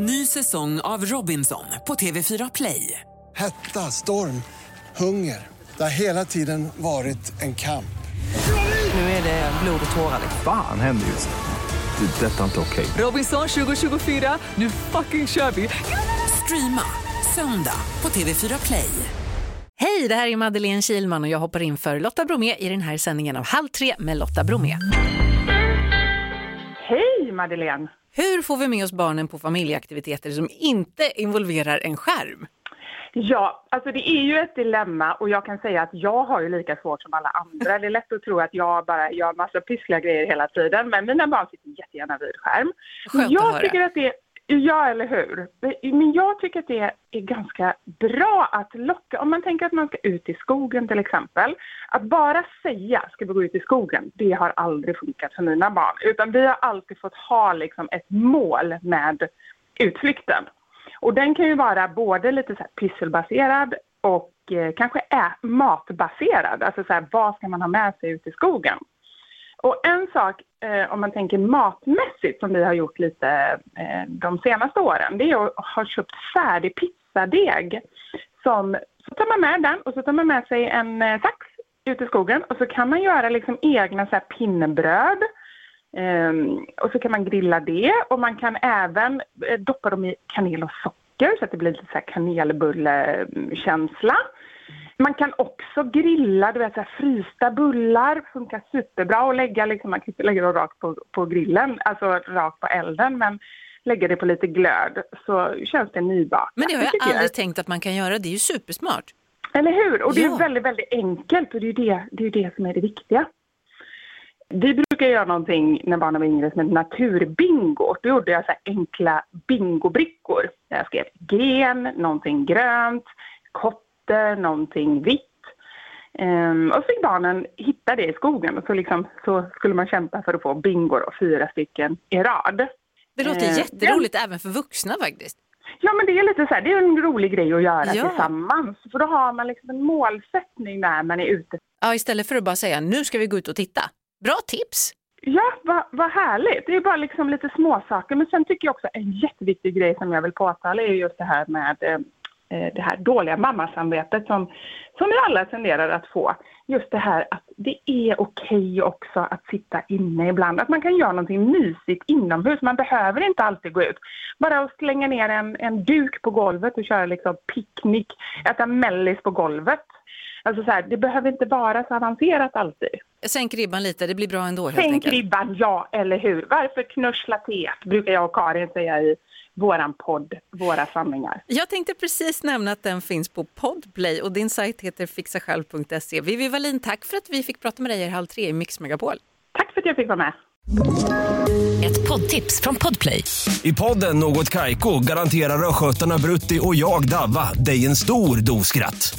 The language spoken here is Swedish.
Ny säsong av Robinson på TV4 Play. Hetta, storm, hunger. Det har hela tiden varit en kamp. Nu är det blod och tårar. Fan händer just nu. Det. är Detta är inte okej. Robinson 2024, nu fucking kör vi! Streama söndag på TV4 Play. Hej, det här är Madeleine Kilman och jag hoppar in för Lotta Bromé i den här sändningen av Halv tre med Lotta Bromé. Hej Madeleine! Hur får vi med oss barnen på familjeaktiviteter som inte involverar en skärm? Ja, alltså det är ju ett dilemma och jag kan säga att jag har ju lika svårt som alla andra. Det är lätt att tro att jag bara gör massa pyssliga grejer hela tiden, men mina barn sitter jättegärna vid skärm. Skönt att jag höra. tycker att det Ja, eller hur? Men jag tycker att det är ganska bra att locka, om man tänker att man ska ut i skogen till exempel, att bara säga ska vi gå ut i skogen, det har aldrig funkat för mina barn. Utan vi har alltid fått ha liksom ett mål med utflykten. Och den kan ju vara både lite så här pysselbaserad och eh, kanske matbaserad. Alltså så här, vad ska man ha med sig ut i skogen? Och en sak, eh, om man tänker matmässigt, som vi har gjort lite eh, de senaste åren, det är att ha köpt färdig pizzadeg. Som, så tar man med den och så tar man med sig en eh, sax ut i skogen och så kan man göra liksom egna så här, pinnebröd. Ehm, och så kan man grilla det och man kan även eh, doppa dem i kanel och socker så att det blir lite så här kanelbullekänsla. Man kan också grilla, du vet så här, frysta bullar, funkar superbra och lägga liksom, man kan inte lägga dem rakt på, på grillen, alltså rakt på elden men lägga det på lite glöd så känns det nybakat. Men det har jag tycker aldrig tänkt att man kan göra, det är ju supersmart. eller hur? Och det Ja. är väldigt, väldigt enkelt och det är det, det, är det som är det viktiga. Vi brukar göra någonting när barnen var yngre som heter naturbingo. Då gjorde jag så enkla bingobrickor. Där Jag skrev gen, någonting grönt, kotte, någonting vitt. Ehm, och så fick barnen hitta det i skogen och så, liksom, så skulle man kämpa för att få bingor och fyra stycken i rad. Det låter Eh, jätteroligt även för vuxna faktiskt. Ja, men det är lite så här, det är en rolig grej att göra Ja. tillsammans. För då har man liksom en målsättning när man är ute. Ja, istället för att bara säga nu ska vi gå ut och titta. Bra tips! Ja, vad vad härligt. Det är bara liksom lite småsaker. Men sen tycker jag också en jätteviktig grej som jag vill påtala är just det här med eh, Eh, det här dåliga mammasamvetet som, som vi alla tenderar att få. Just det här att det är okej också att sitta inne ibland. Att man kan göra någonting mysigt inomhus. Man behöver inte alltid gå ut. Bara att slänga ner en, en duk på golvet och köra liksom picknick, äta mellis på golvet. Alltså så här, det behöver inte vara så avancerat alltid. Sänk ribban lite, det blir bra ändå helt Sänk enkelt. ribban, ja eller hur? Varför knussla teet, brukar jag och Karin säga i våran podd, våra samlingar. Jag tänkte precis nämna att den finns på Podplay och din sajt heter fixasjälv.se. Vivi Wallin, tack för att vi fick prata med dig här halv tre i Mix Megapol. Tack för att jag fick vara med. Ett poddtips från Podplay. I podden Något Kaiko garanterar östgötarna Brutti och jag, Davva, dig en stor dos skratt.